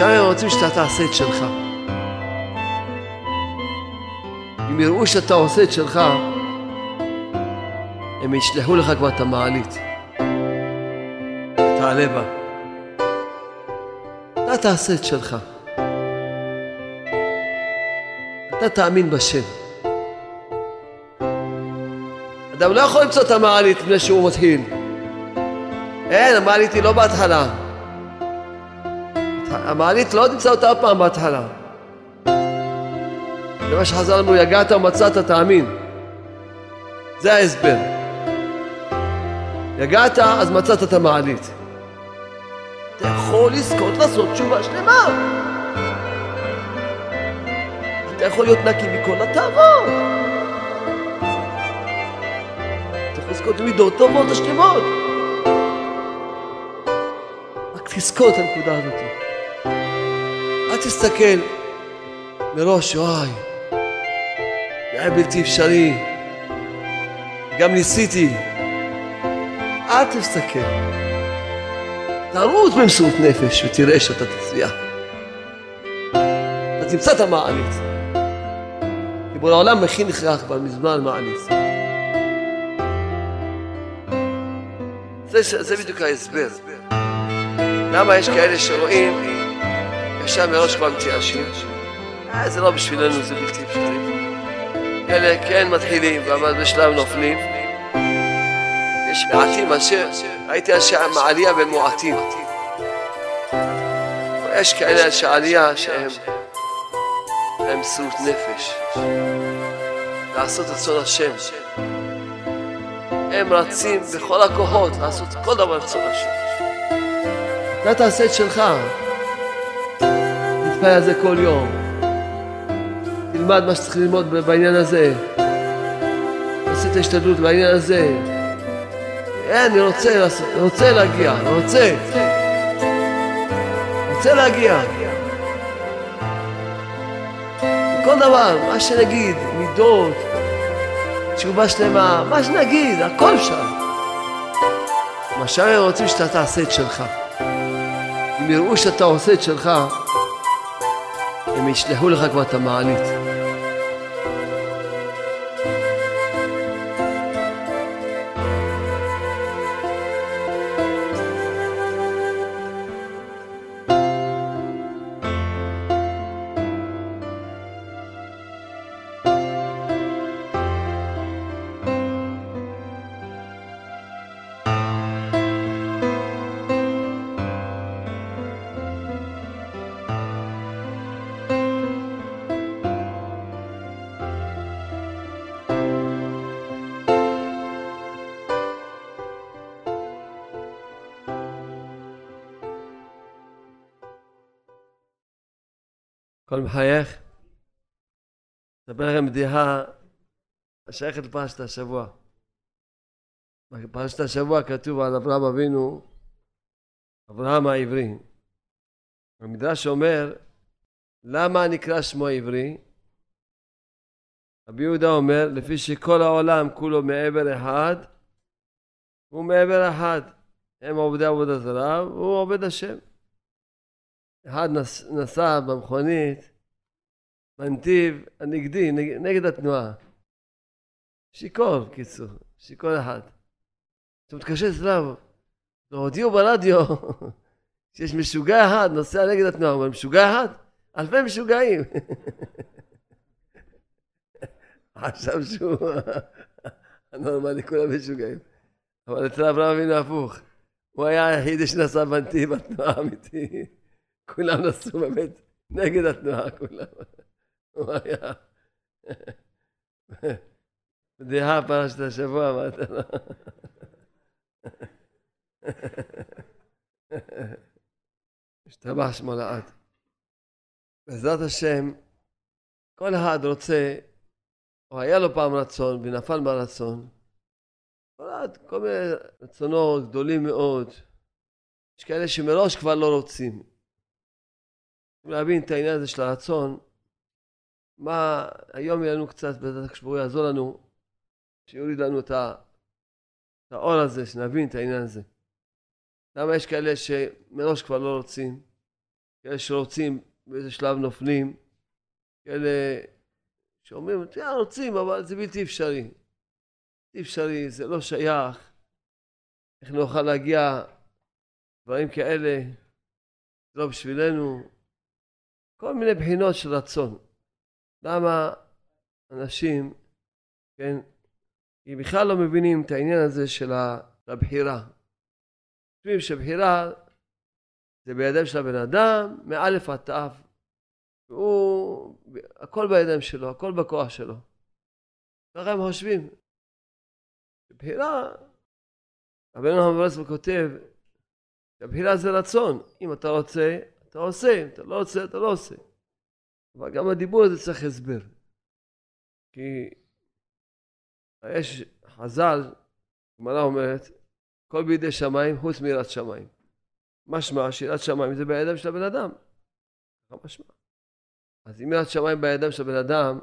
הם רוצים שאתה תעשה את שלך. אם יראו שאתה עושה את שלך, הם ישלחו לך כבר את המעלית. תעלה בה. אתה תעשה את שלך. אתה תאמין בשם. אדם לא יכול למצוא את המעלית לפני שהוא מתחיל. אין, המעלית היא לא בהתחלה. המעלית לא תמצא אותה אף פעם בהתחלה. זה מה שחזר לנו, יגעת ומצאת תאמין. זה ההסבר. יגעת, אז מצאת את המעלית. אתה יכול לזכות לעשות תשובה שלמה. אתה יכול להיות נקי מכל התאוות. אתה יכול לזכות מידות טובות השלמות. רק תזכור את הנקודה הזאת. תסתכל מראש, וואי, זה היה בלתי אפשרי. גם ניסיתי. אל תסתכל. תרוץ במסירות נפש ותראה שאתה תצליח. אתה תמצא את המעלית. כי בורא העולם מכין לך כבר מזמן מעלית. זה, זה בדיוק ההסבר. למה יש כאלה שרואים ישר מראש כבר מתייאשים? אה, זה לא בשבילנו, זה בלתי אפשרי. אלה כן מתחילים, אבל בשלב נופלים. יש מעטים אשר, ראיתי אנשי מעלייה במועטים. יש כאלה אנשי עלייה שהם הם מסירות נפש. לעשות רצון השם. הם רצים בכל הכוחות לעשות כל דבר רצון השם. אתה תעשה את שלך. תתפלל על זה כל יום. תלמד מה שצריך ללמוד בעניין הזה. תעשה את ההשתדלות בעניין הזה. אני רוצה רוצה להגיע, רוצה. רוצה להגיע. כל דבר, מה שנגיד, מידות, תשובה שלמה, מה שנגיד, הכל שם. מה שהם רוצים שאתה תעשה את שלך. אם יראו שאתה עושה את שלך, הם ישלחו לך כבר את המעלית. הכל מחייך. אספר לכם בדיחה השייכת לפרשת השבוע. בפרשת השבוע כתוב על אברהם אבינו, אברהם העברי. המדרש אומר, למה נקרא שמו עברי? רבי יהודה אומר, לפי שכל העולם כולו מעבר אחד, הוא מעבר אחד. הם עובדי עבודה זרה, והוא עובד השם. אחד נס, נסע במכונית, בנתיב הנגדי, נגד, נגד התנועה. שיכור, קיצור, שיכור אחד. אתה מתקשר אצלו, הודיעו ברדיו שיש משוגע אחד נוסע נגד התנועה, אבל משוגע אחד? אלפי משוגעים. חשב שהוא הנורמלי, כולם משוגעים. אבל אצל אברהם אבינו הפוך. הוא היה היחיד שנסע בנתיב התנועה האמיתי. כולם נסעו באמת נגד התנועה, כולם. הוא היה... בדיחה פרשת השבוע, אמרת לו. השתבח שמו לעד. בעזרת השם, כל אחד רוצה, או היה לו פעם רצון ונפל ברצון, אחד, כל מיני רצונות גדולים מאוד. יש כאלה שמראש כבר לא רוצים. להבין את העניין הזה של הרצון, מה, היום יהיה לנו קצת, בעזרת הקשבור יעזור לנו, שיוריד לנו את, ה, את האור הזה, שנבין את העניין הזה. למה יש כאלה שמראש כבר לא רוצים? כאלה שרוצים באיזה שלב נופלים, כאלה שאומרים, תראה, רוצים, אבל זה בלתי אפשרי. בלתי אפשרי, זה לא שייך. איך נוכל להגיע דברים כאלה, זה לא בשבילנו. כל מיני בחינות של רצון. למה אנשים, כן, כי בכלל לא מבינים את העניין הזה של הבחירה. חושבים שבחירה זה בידיים של הבן אדם, מאלף עד תו. והוא, הכל בידיים שלו, הכל בכוח שלו. ככה הם חושבים. בחירה, רבנו המברסלב כותב, הבחירה זה רצון. אם אתה רוצה, אתה עושה, אם אתה לא רוצה, אתה לא עושה. אבל גם הדיבור הזה צריך הסבר. כי יש חז"ל, גמרא אומרת, כל בידי שמיים חוץ מיראת שמיים. משמע שיראת שמיים זה בידיים של הבן אדם. ככה משמע. אז אם יראת שמיים בידיים של הבן אדם,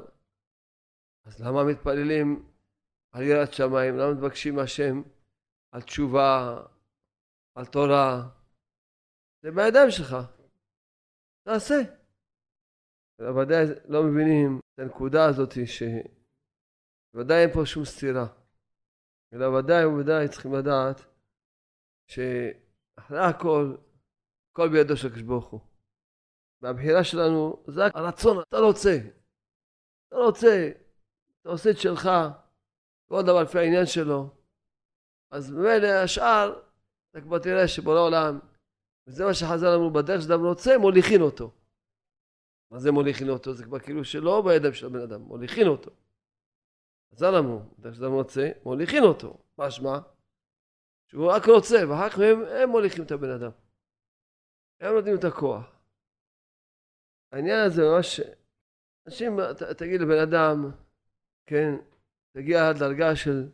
אז למה מתפללים על יראת שמיים? למה מבקשים מהשם על תשובה, על תורה? זה בידיים שלך. תעשה. ודאי לא מבינים את הנקודה הזאת שוודאי אין פה שום סתירה. אלא ודאי וודאי צריכים לדעת שאחרי הכל, הכל בידו של הקדוש ברוך הוא. והבחירה שלנו זה הרצון, אתה רוצה. אתה רוצה, אתה עושה את שלך, כל דבר לפי העניין שלו. אז ממילא השאר, אתה כבר תראה שבורא עולם, וזה מה שחז"ל אמרו, בדרך שאדם רוצה, מוליכין אותו. מה זה מוליכין אותו? זה כבר כאילו שלא בידיים של הבן אדם, מוליכין אותו. חז"ל אמרו, בדרך שאדם רוצה, מוליכין אותו. משמע, שהוא רק רוצה, ואחר כך הם, הם מוליכים את הבן אדם. הם נותנים את הכוח. העניין הזה ממש, אנשים, תגיד לבן אדם, כן, תגיע עד דרגה של,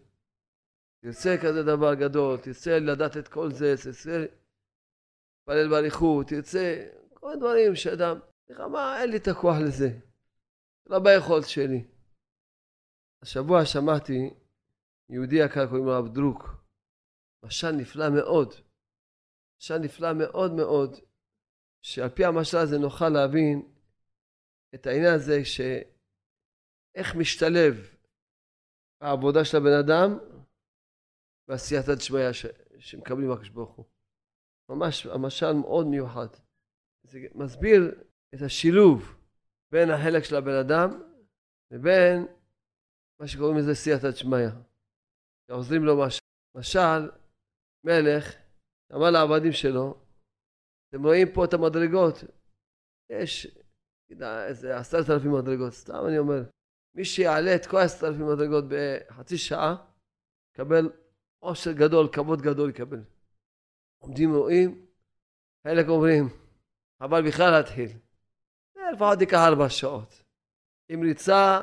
תרצה כזה דבר גדול, תרצה לדעת את כל זה, תרצה להתפלל באריכות, תרצה כל מיני דברים שאדם, סליחה, מה, אין לי את הכוח לזה, לא ביכולת שלי. השבוע שמעתי יהודי יקר קוראים לו הרב דרוק, משל נפלא מאוד, משל נפלא מאוד מאוד, שעל פי המשל הזה נוכל להבין את העניין הזה שאיך משתלב העבודה של הבן אדם ועשייתא דשמיא שמקבלים הקדוש ברוך הוא. ממש המשל מאוד מיוחד. זה מסביר את השילוב בין החלק של הבן אדם לבין מה שקוראים לזה סייעתא דשמיא. שעוזרים לו משל. משל, מלך אמר לעבדים שלו, אתם רואים פה את המדרגות, יש איזה עשרת אלפים מדרגות, סתם אני אומר, מי שיעלה את כל עשרת אלפים מדרגות בחצי שעה, יקבל עושר גדול, כבוד גדול יקבל. עומדים רואים, חלק אומרים, אבל בכלל להתחיל. זה לפחות ייקח ארבע שעות. עם ריצה,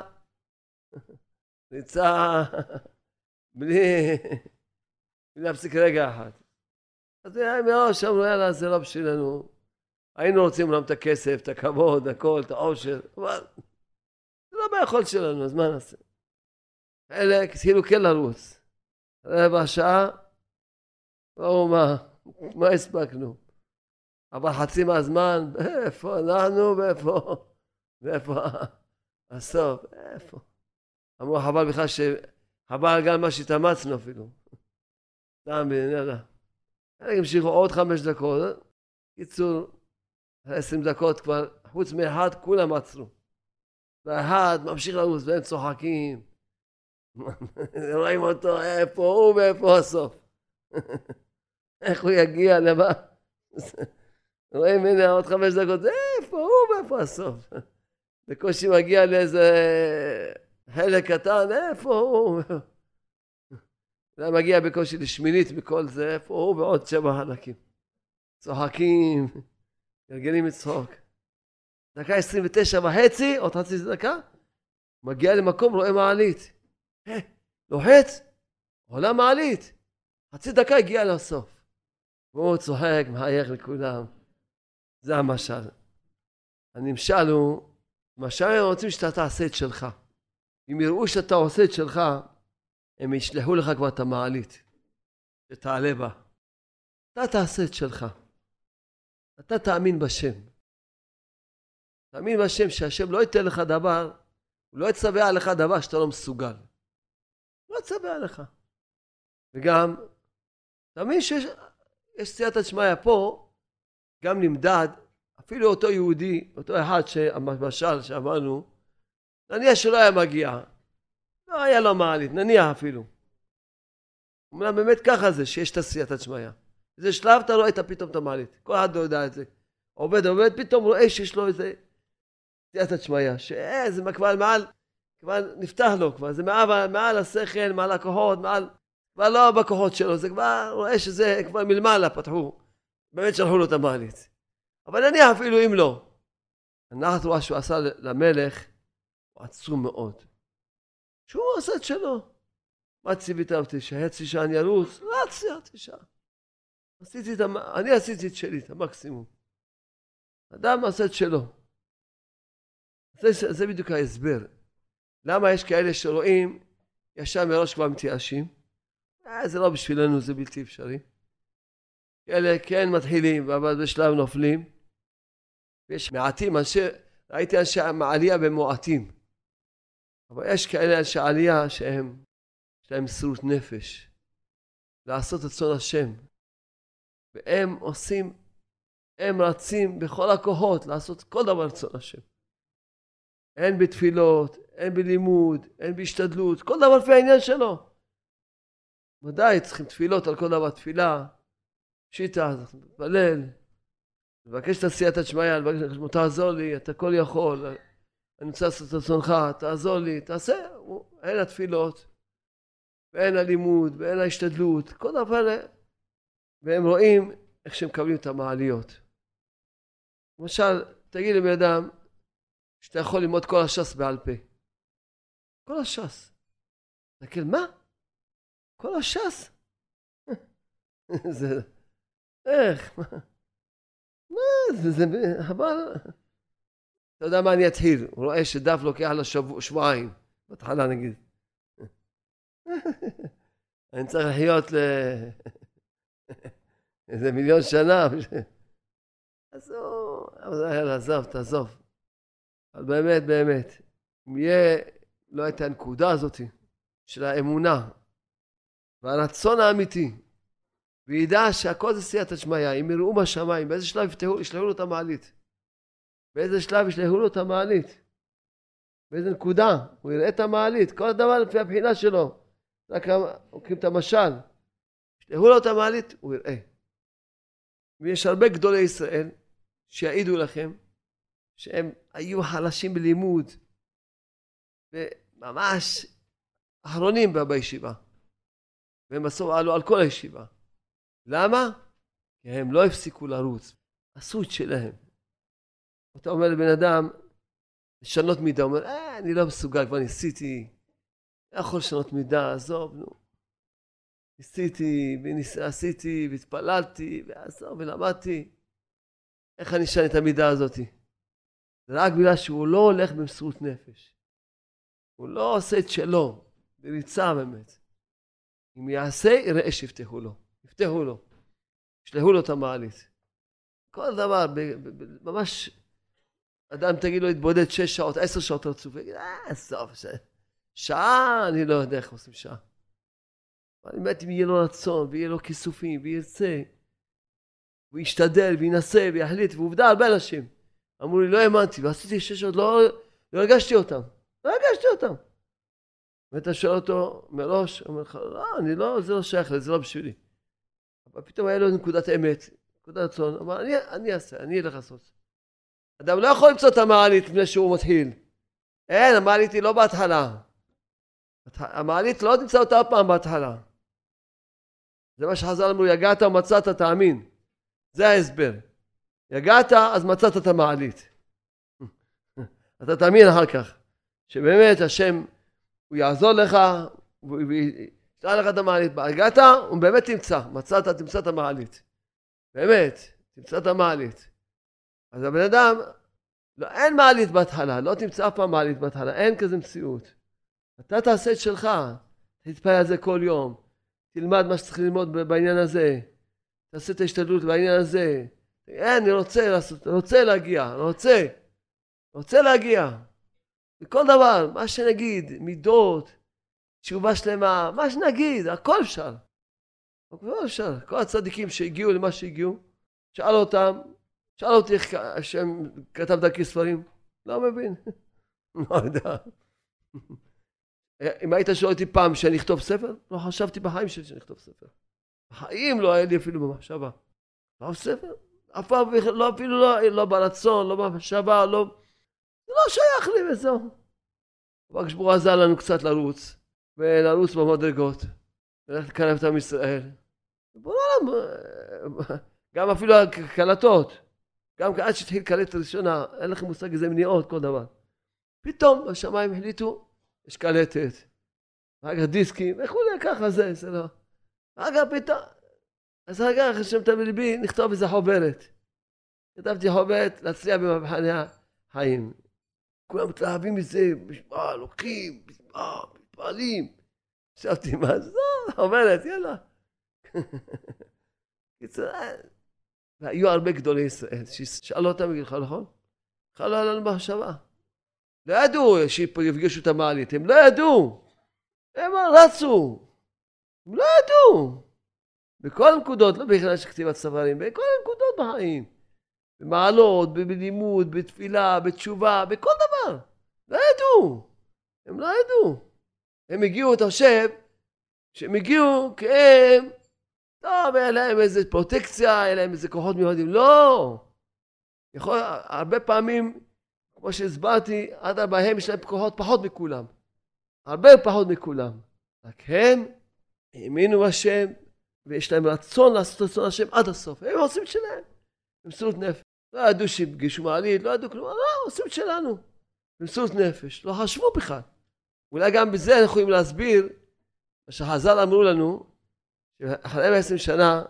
ריצה בלי, בלי להפסיק רגע אחד. אז מראש אמרו, יאללה, זה לא בשבילנו. היינו רוצים אומנם את הכסף, את הכבוד, הכל, את העושר, אבל זה לא ביכולת שלנו, אז מה נעשה? חלק התחילו כן לרוץ. רבע שעה, ראו מה, מה הספקנו. אבל חצי מהזמן, איפה אנחנו ואיפה, ואיפה הסוף, איפה. אמרו חבל בכלל ש... חבל גם מה שהתאמצנו אפילו. סתם. חלק המשיכו עוד חמש דקות. קיצור, עשרים דקות כבר, חוץ מאחד כולם עצרו. והאחד ממשיך לרוץ והם צוחקים. רואים אותו, איפה הוא ואיפה הסוף. איך הוא יגיע למה? רואים, הנה עוד חמש דקות, איפה הוא ואיפה הסוף. בקושי מגיע לאיזה חלק קטן, איפה הוא? זה מגיע בקושי לשמינית מכל זה, איפה הוא ועוד שבע חלקים. צוחקים. גלגלים מצחוק. דקה עשרים ותשע וחצי, עוד חצי דקה, מגיע למקום, רואה מעלית. אה, לוחץ, עולה מעלית. חצי דקה הגיע לסוף. והוא צוחק, מחייך לכולם. זה המשל. הנמשל הוא, משל הם רוצים שאתה תעשה את שלך. אם יראו שאתה עושה את שלך, הם ישלחו לך כבר את המעלית, שתעלה בה. אתה תעשה את שלך. אתה תאמין בשם. תאמין בהשם שהשם לא ייתן לך דבר, הוא לא יצווה עליך דבר שאתה לא מסוגל. לא יצווה עליך. וגם, תאמין שיש סייעתא דשמיא פה, גם נמדד, אפילו אותו יהודי, אותו אחד שהמשל שאמרנו, נניח שלא היה מגיע, לא היה לו מעלית, נניח אפילו. אומנם באמת ככה זה, שיש את הסייעתא דשמיא. איזה שלב אתה רואה את פתאום את המעלית, כל אחד לא יודע את זה. עובד עובד, פתאום רואה שיש לו איזה סייעתא דשמיא, שזה כבר מעל, כבר נפתח לו כבר, זה מעל, מעל השכל, מעל הכוחות, מעל, כבר לא בכוחות שלו, זה כבר רואה שזה כבר מלמעלה פתחו, באמת שלחו לו את המעלית. אבל נניח אפילו אם לא, הנחת רואה שהוא עשה למלך, הוא עצום מאוד. שהוא עשה את שלו. מה ציווית אותי? שהצי שאני ארוץ? לא ציוויתי שם. עשיתי את המ... אני עשיתי את שלי, את המקסימום. אדם עשה את שלו. זה, זה בדיוק ההסבר. למה יש כאלה שרואים ישר מראש כבר מתייאשים? אה, זה לא בשבילנו, זה בלתי אפשרי. כאלה כן מתחילים, אבל בשלב נופלים. ויש מעטים, אנשי, ראיתי אנשי מעלייה במועטים. אבל יש כאלה אנשי עלייה שהם, יש להם מסירות נפש. לעשות את רצון השם. והם עושים, הם רצים בכל הכוחות לעשות כל דבר רצון השם. הן בתפילות, הן בלימוד, הן בהשתדלות, כל דבר לפי העניין שלו. ודאי צריכים תפילות על כל דבר, תפילה, פשיטה, להתפלל, לבקש את עשיית השמיא, לבקש את תעזור לי, אתה כל יכול, אני רוצה לעשות את רצונך, תעזור לי, תעשה, הן התפילות, והן הלימוד, והן ההשתדלות, כל דבר, והם רואים איך שהם מקבלים את המעליות. למשל, תגיד לבן אדם שאתה יכול ללמוד כל הש"ס בעל פה. כל הש"ס. תגיד, מה? כל הש"ס? זה... איך? מה זה? זה... אבל... אתה יודע מה אני אתחיל? הוא רואה שדף לוקח לה שבועיים. בהתחלה נגיד. אני צריך לחיות ל... איזה מיליון שנה. הוא, יאללה, עזוב, תעזוב. אבל באמת, באמת, אם יהיה, לא הייתה הנקודה הזאת של האמונה והרצון האמיתי, וידע שהכל זה סייעתא שמיא, אם יראו בשמיים, באיזה שלב יפתחו, ישלחו לו את המעלית. באיזה שלב ישלחו לו את המעלית. באיזה נקודה, הוא יראה את המעלית, כל הדבר לפי הבחינה שלו. רק לוקחים את המשל. ישלחו לו את המעלית, הוא יראה. ויש הרבה גדולי ישראל שיעידו לכם שהם היו חלשים בלימוד וממש אחרונים בישיבה. והם בסוף עלו על כל הישיבה. למה? כי הם לא הפסיקו לרוץ, עשו את שלהם. אתה אומר לבן אדם, לשנות מידה, הוא אומר, אה, אני לא מסוגל, כבר ניסיתי, לא יכול לשנות מידה, עזוב, נו. ניסיתי, ועשיתי, והתפללתי, ועזוב, ולמדתי. איך אני אשנה את המידה הזאתי? זה רק בגלל שהוא לא הולך במסירות נפש. הוא לא עושה את שלו, בריצה באמת. אם יעשה, יראה שיפתחו לו. יפתחו לו. ישלחו לו את המעלית. כל דבר, ממש, אדם תגיד לו, התבודד שש שעות, עשר שעות רצוף, יגיד, אה, עזוב, שעה, אני לא יודע איך עושים שעה. אבל באמת אם יהיה לו רצון, ויהיה לו כיסופים, וירצה, הוא ישתדל, וינסה, ויחליט, ועובדה, הרבה אנשים. אמרו לי, לא האמנתי, ועשיתי שש שעות, לא, לא הרגשתי אותם. לא הרגשתי אותם. ואתה שואל אותו מראש, הוא אומר לך, לא, אני לא, זה לא שייך לי, זה לא בשבילי. אבל פתאום היה לו נקודת אמת, נקודת רצון, אמר, אני, אני אעשה, אני אלך לעשות. אדם לא יכול למצוא את המעלית לפני שהוא מתחיל. אין, המעלית היא לא בהתחלה. המעלית לא תמצא אותה עוד פעם בהתחלה. זה מה שחז"ל אמרו, יגעת ומצאת תאמין. זה ההסבר. יגעת אז מצאת את המעלית. אתה תאמין אחר כך, שבאמת השם, הוא יעזור לך, וישלח לך את המעלית. הגעת, הוא באמת תמצא, מצאת, תמצא את המעלית. באמת, תמצא את המעלית. אז הבן אדם, לא, אין מעלית בהתחלה, לא תמצא אף פעם מעלית בהתחלה, אין כזה מציאות. אתה תעשה את שלך, תתפלל על זה כל יום, תלמד מה שצריך ללמוד בעניין הזה, תעשה את ההשתדלות בעניין הזה. אין, אני רוצה לעשות, רוצה להגיע, רוצה. רוצה להגיע. לכל דבר, מה שנגיד, מידות, תשובה שלמה, מה שנגיד, הכל אפשר. הכל אפשר. כל הצדיקים שהגיעו למה שהגיעו, שאל אותם, שאל אותי איך השם כתב דרכי ספרים, לא מבין, לא יודע. אם היית שואל אותי פעם שאני אכתוב ספר, לא חשבתי בחיים שלי שאני אכתוב ספר. בחיים לא היה לי אפילו במחשבה. לכתוב ספר? אף פעם, לא, אפילו לא, לא ברצון, לא במחשבה, לא... זה לא שייך לי וזהו. רק שבור עזר לנו קצת לרוץ, ולרוץ במדרגות, וללכת לקרב את עם ישראל. בוא נראה, גם אפילו הקלטות, גם עד שהתחיל קלטת ראשונה, אין לכם מושג איזה מניעות, כל דבר. פתאום השמיים החליטו, יש קלטת, אחר כך דיסקים וכולי, ככה זה, זה לא. אחר פתאום, אז אחר כך השם תביא ליבי, נכתוב איזה חוברת. כתבתי חוברת להצליח במבחני החיים. כולם מתלהבים מזה, בשמע, לוקחים, בשמע, מתפעלים. חשבתי, מה זה? חוברת, יאללה. והיו הרבה גדולי ישראל, ששאלו אותם בגילך, נכון? בכלל לא היה לנו מחשבה. לא ידעו שיפגשו את המעלית, הם לא ידעו. הם רצו. הם לא ידעו. בכל הנקודות, לא בכלל של כתיבת ספרים, בכל הנקודות בחיים. במעלות, בלימוד, בתפילה, בתשובה, בכל דבר. לא ידעו. הם לא ידעו. הם הגיעו, אתה חושב, שהם הגיעו כי הם, טוב, היה להם איזה פרוטקציה, היה להם איזה כוחות מיוחדים. לא! יכול, הרבה פעמים, כמו שהסברתי, עד ארבעהם יש להם כוחות פחות מכולם. הרבה פחות מכולם. רק הם האמינו בשם, ויש להם רצון לעשות רצון השם עד הסוף. הם עושים שלהם. במסירות נפש. לא ידעו שיפגשו מעלית, לא ידעו כלום, לא, עושים את שלנו. במסירות נפש. לא חשבו בכלל. אולי גם בזה אנחנו יכולים להסביר מה שחז"ל אמרו לנו, שאחרי עשרים שנה,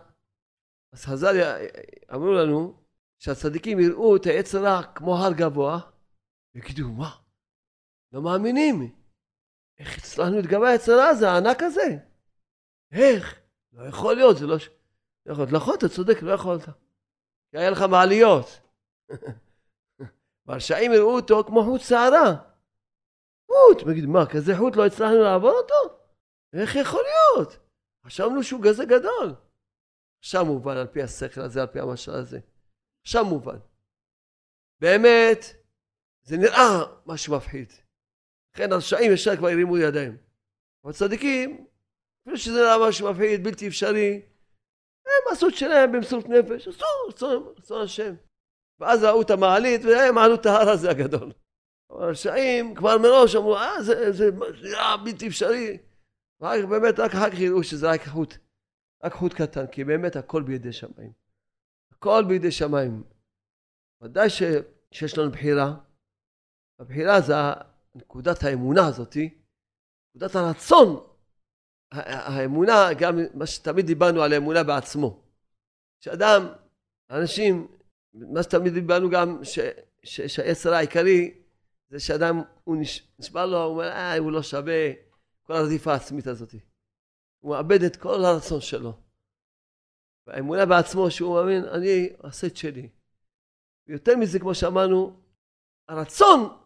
אז חז"ל אמרו לנו שהצדיקים יראו את העץ הרע כמו הר גבוה, ויגידו, מה? לא מאמינים. איך הצלחנו להתגבר העץ הרע הזה, הענק הזה? איך? לא יכול להיות, זה לא... לא יכול, נכון, אתה צודק, לא יכולת. כי היה לך מעליות. והרשעים יראו אותו כמו חוט שערה. חוט, נגיד, מה, כזה חוט לא הצלחנו לעבור אותו? איך יכול להיות? חשבנו שהוא כזה גדול. עכשיו מובן על פי השכל הזה, על פי המשל הזה. עכשיו מובן. באמת, זה נראה משהו מפחיד. לכן הרשעים ישר כבר הרימו ידיים. אבל צדיקים, אפילו שזה נראה משהו מפחיד, בלתי אפשרי, הם עשו את שלהם במסורת נפש, עשו רצון השם. ואז ראו את המעלית והם עלו את ההר הזה הגדול. אבל הרשעים כבר מראש אמרו, אה, זה, זה, זה נראה בלתי אפשרי. רק באמת, רק אחר כך יראו שזה רק חוט, רק חוט קטן, כי באמת הכל בידי שמיים. הכל בידי שמיים. ודאי ש, שיש לנו בחירה. הבחירה זה נקודת האמונה הזאתי, נקודת הרצון. האמונה, גם מה שתמיד דיברנו על האמונה בעצמו. שאדם, אנשים, מה שתמיד דיברנו גם, שהעשר העיקרי, זה שאדם, הוא נשמע לו, הוא אומר, אה, הוא לא שווה, כל הרדיפה העצמית הזאת. הוא מאבד את כל הרצון שלו. והאמונה בעצמו שהוא מאמין, אני אעשה את שלי. ויותר מזה, כמו שאמרנו, הרצון,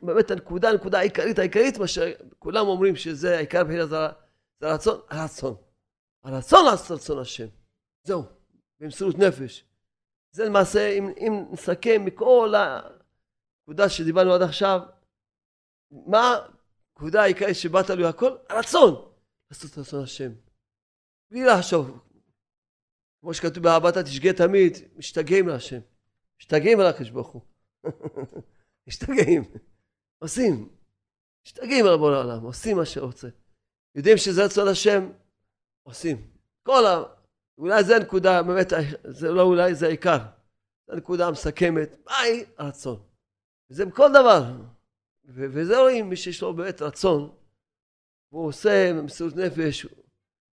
באמת הנקודה, הנקודה העיקרית, העיקרית, מה שכולם אומרים שזה העיקר בחינה הרצון, הרצון. הרצון לעשות רצון השם. זהו, במסירות נפש. זה למעשה, אם, אם נסכם מכל הנקודה שדיברנו עד עכשיו, מה הנקודה העיקרית שבאת לו הכל? הרצון לעשות רצון השם. בלי לחשוב. כמו שכתוב באהבת תשגה תמיד, משתגעים להשם. משתגעים על הקדוש ברוך הוא. משתגעים. עושים. משתגעים על בורא העולם, עושים מה שרוצה. יודעים שזה רצון השם, עושים. כל ה... אולי זה הנקודה, באמת, זה לא אולי, זה העיקר. זו הנקודה המסכמת, מהי הרצון? וזה בכל דבר. וזה רואים מי שיש לו באמת רצון, והוא עושה במסירות נפש, הוא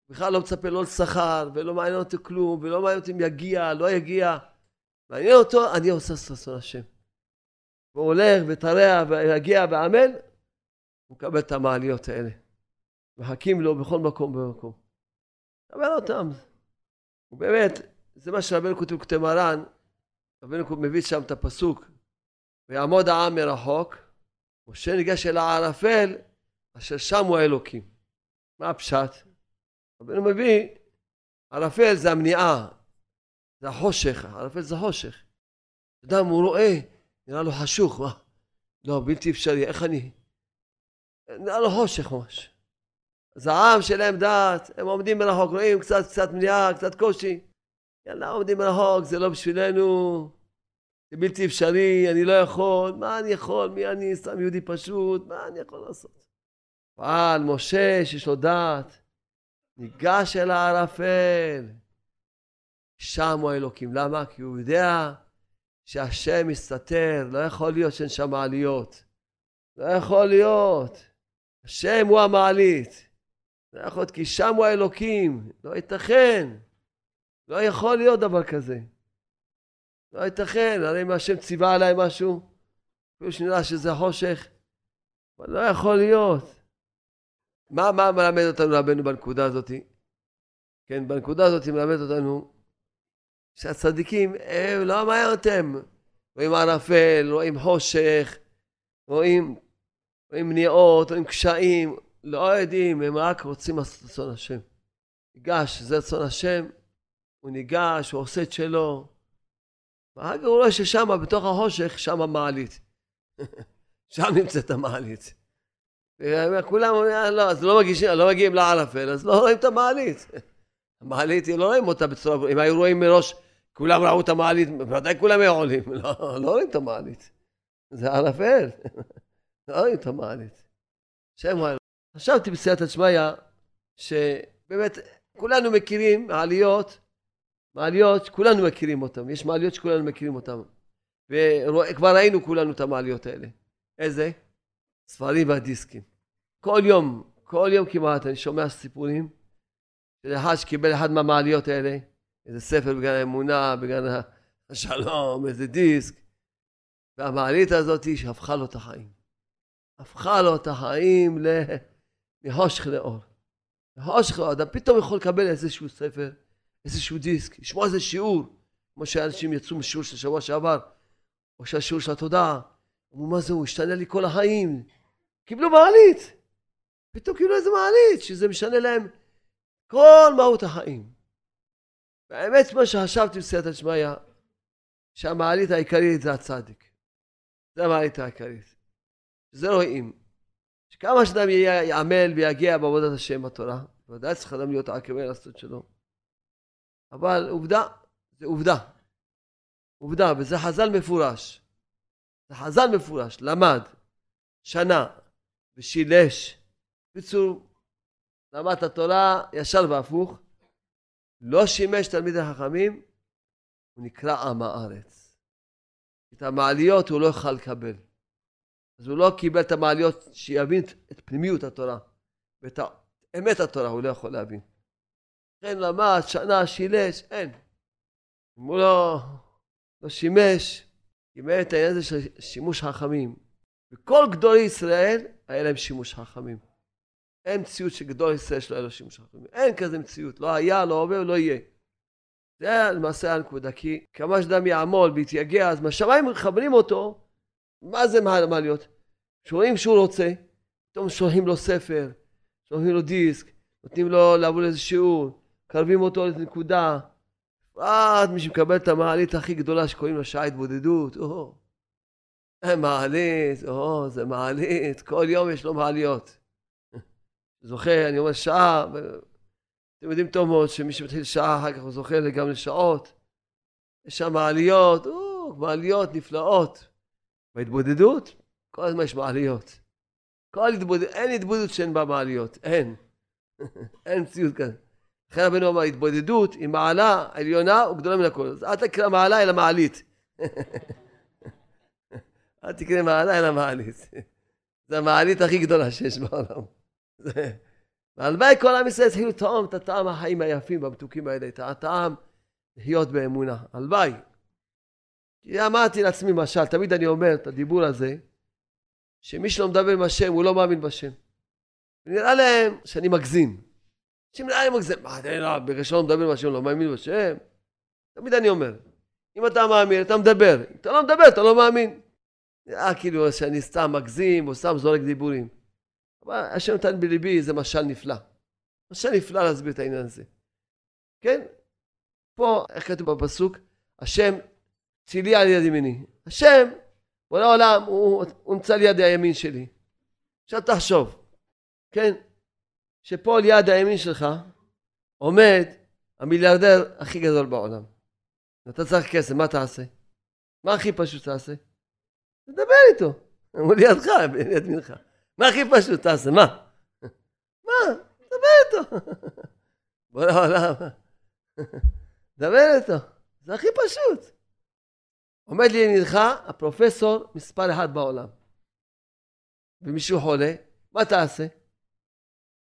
בכלל לא מצפה לא לשכר, ולא מעניין אותו כלום, ולא מעניין אותי אם יגיע, לא יגיע. מעניין אותו, אני עושה את רצון השם. והוא הולך וטרח ויגיע ועמל, הוא מקבל את המעליות האלה. מחכים לו בכל מקום ומקום. מקבל אותם. ובאמת, זה מה שרבנו כותב כותב מרן, רבנו מביא שם את הפסוק, ויעמוד העם מרחוק, משה ניגש אל הערפל, אשר שם הוא האלוקים. מה הפשט? רבנו מביא, ערפל זה המניעה, זה החושך, ערפל זה חושך. אדם הוא רואה, נראה לו חשוך, מה? לא, בלתי אפשרי, איך אני? נראה לו חושך ממש. אז העם שלהם דעת, הם עומדים מרחוק, רואים קצת, קצת מניעה, קצת קושי. יאללה, עומדים מרחוק, זה לא בשבילנו, זה בלתי אפשרי, אני לא יכול, מה אני יכול, מי אני, סתם יהודי פשוט, מה אני יכול לעשות? אבל משה, שיש לו דעת, ניגש אל הערפל, שם הוא האלוקים. למה? כי הוא יודע שהשם מסתתר, לא יכול להיות שאין שם מעליות. לא יכול להיות. השם הוא המעלית. לא יכול להיות, כי הוא האלוקים. לא ייתכן. לא יכול להיות דבר כזה. לא ייתכן, הרי אם השם ציווה עליי משהו, אפילו שנראה שזה חושך, אבל לא יכול להיות. מה, מה מלמד אותנו רבנו בנקודה הזאת? כן, בנקודה הזאת מלמד אותנו שהצדיקים, הם לא מעניין אותם. רואים ערפל, רואים חושך, רואים, רואים מניעות, רואים קשיים, לא יודעים, הם רק רוצים לעשות רצון השם. ניגש, זה רצון השם, הוא ניגש, הוא עושה את שלו. ואחר כך הוא רואה ששם, בתוך החושך, שם המעלית. שם נמצאת המעלית. וכולם אומרים, לא, אז לא מגישים, לא מגיעים לערפל, אז לא רואים את המעלית. המעלית, לא רואים אותה בצורה, אם היו רואים מראש, כולם ראו את המעלית, בוודאי כולם היו עולים. לא, לא רואים את המעלית. זה ערפל. לא רואים את המעלית. שם חשבתי בסייעתא דשמיא, שבאמת, כולנו מכירים מעליות, מעליות שכולנו מכירים אותן. יש מעליות שכולנו מכירים אותן. וכבר ראינו כולנו את המעליות האלה. איזה? ספרים והדיסקים. כל יום, כל יום כמעט, אני שומע סיפורים של אחד שקיבל אחד מהמעליות האלה, איזה ספר בגן האמונה, בגן השלום, איזה דיסק, והמעלית הזאת שהפכה לו את החיים. הפכה לו את החיים מחושך לאור. מחושך לאור, אדם פתאום יכול לקבל איזשהו ספר, איזשהו דיסק, לשמוע איזה שיעור, כמו שאנשים יצאו משיעור של שבוע שעבר, או שהשיעור של התודעה, אמרו מה זה, הוא השתנה לי כל החיים. קיבלו מעלית. פתאום קיבלו איזה מעלית, שזה משנה להם כל מהות החיים. והאמת, מה שחשבתי בסייעתא דשמיא, שהמעלית העיקרית זה הצדיק. זה המעלית העיקרית. זה רואים. שכמה שאדם יעמל ויגיע בעבודת השם בתורה, ודאי צריך אדם להיות עקבי לעשות שלו. אבל עובדה, זה עובדה. עובדה, וזה חז"ל מפורש. זה חז"ל מפורש, למד, שנה, ושילש. בקיצור, למד את התורה ישר והפוך, לא שימש תלמידי חכמים, הוא נקרא עם הארץ. את המעליות הוא לא יוכל לקבל. אז הוא לא קיבל את המעליות שיבין את פנימיות התורה ואת אמת התורה הוא לא יכול להבין. לכן למד, שנה, שילש, אין. אם הוא לא, לא שימש, קיבל את העניין הזה של שימוש חכמים. וכל גדולי ישראל היה להם שימוש חכמים. אין מציאות שגדול ישראל שלא היה לו שימוש חכמים. אין כזה מציאות. לא היה, לא עובר, לא יהיה. זה למעשה הנקודה. כי כמה שאדם יעמול ויתייגע, אז מהשמיים מכוונים אותו, מה זה מה להיות? שרואים שהוא רוצה, פתאום שולחים לו ספר, שולחים לו דיסק, נותנים לו לעבור איזה שיעור, מקרבים אותו לאיזה נקודה. עד מי שמקבל את המעלית הכי גדולה שקוראים לה שעה התבודדות, או, מעלית, או, זה מעלית, כל יום יש לו מעליות. זוכה, אני אומר שעה, אתם יודעים טוב מאוד שמי שמתחיל שעה אחר כך הוא זוכה גם לשעות. יש שם מעליות, או, מעליות נפלאות. בהתבודדות, כל הזמן יש מעליות. כל התבודדות, אין התבודדות שאין בה מעליות, אין. אין מציאות כזאת. לכן רבנו אמר, התבודדות היא מעלה עליונה וגדולה מן הכל. אז אל תקרא מעלה אלא מעלית. אל תקרא מעלה אלא מעלית. זו המעלית הכי גדולה שיש בעולם. והלוואי כל עם ישראל יתחילו לטעום את הטעם החיים היפים והמתוקים האלה, את הטעם לחיות באמונה. הלוואי. אמרתי לעצמי משל, תמיד אני אומר את הדיבור הזה, שמי שלא מדבר עם השם הוא לא מאמין בשם. נראה להם שאני מגזים. אנשים נראה לי מגזים. מה, אתה לא, שלא מדבר עם השם לא מאמין בשם? תמיד אני אומר, אם אתה מאמין, אתה מדבר. אם אתה לא מדבר, אתה לא מאמין. נראה כאילו שאני סתם מגזים או סתם זורק דיבורים. אבל השם נתן בליבי זה משל נפלא. משל נפלא להסביר את העניין הזה. כן? פה, איך כתוב בפסוק? השם צילי על יד ימיני. השם, בורא העולם, הוא, נמצא ליד הימין שלי. עכשיו תחשוב, כן? שפה על יד הימין שלך עומד המיליארדר הכי גדול בעולם. אתה צריך כסף, מה תעשה? מה הכי פשוט תעשה? תדבר איתו. הוא לידך, ליד ימינך. מה הכי פשוט תעשה? מה? מה? דבר איתו. בוא לעולם. דבר איתו. זה הכי פשוט. עומד לימינך הפרופסור מספר אחד בעולם. ומישהו חולה, מה תעשה?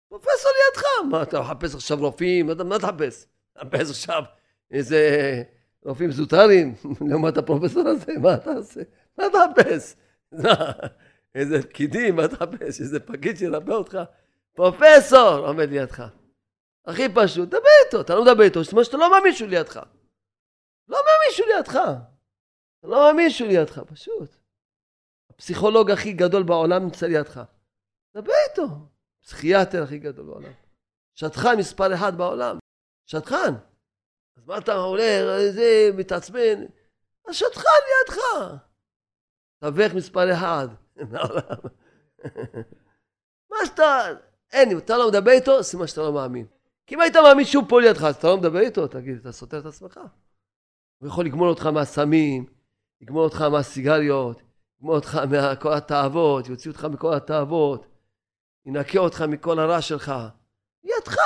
פרופסור לידך. מה, אתה מחפש עכשיו רופאים? מה אתה מחפש? מחפש עכשיו איזה רופאים זוטרים לעומת הפרופסור הזה, מה אתה עושה? מה אתה מחפש? איזה פקידים, מה אתה מחפש? איזה פקיד שירפא אותך? פרופסור עומד לידך. הכי פשוט, דבר איתו, אתה לא מדבר איתו, זאת אומרת שאתה לא מאמין שהוא לידך. לא מאמין שהוא לידך. אתה לא מאמין שהוא לידך, פשוט. הפסיכולוג הכי גדול בעולם נמצא לידך. דבר איתו. פסיכיאטר הכי גדול בעולם. שטחן מספר אחד בעולם. שטחן. אז מה אתה עולה, זה, מתעצבן? השטחן לידך. תווך מספר אחד מהעולם. מה שאתה... אין, אם אתה לא מדבר איתו, סימן שאתה לא מאמין. כי אם היית מאמין שהוא פה לידך, אז אתה לא מדבר איתו, תגיד, אתה סותר את עצמך. הוא יכול לגמול אותך מהסמים, לגמול אותך מהסיגריות, לגמול אותך מכל התאוות, יוציא אותך מכל התאוות, ינקה אותך מכל הרע שלך. בידך.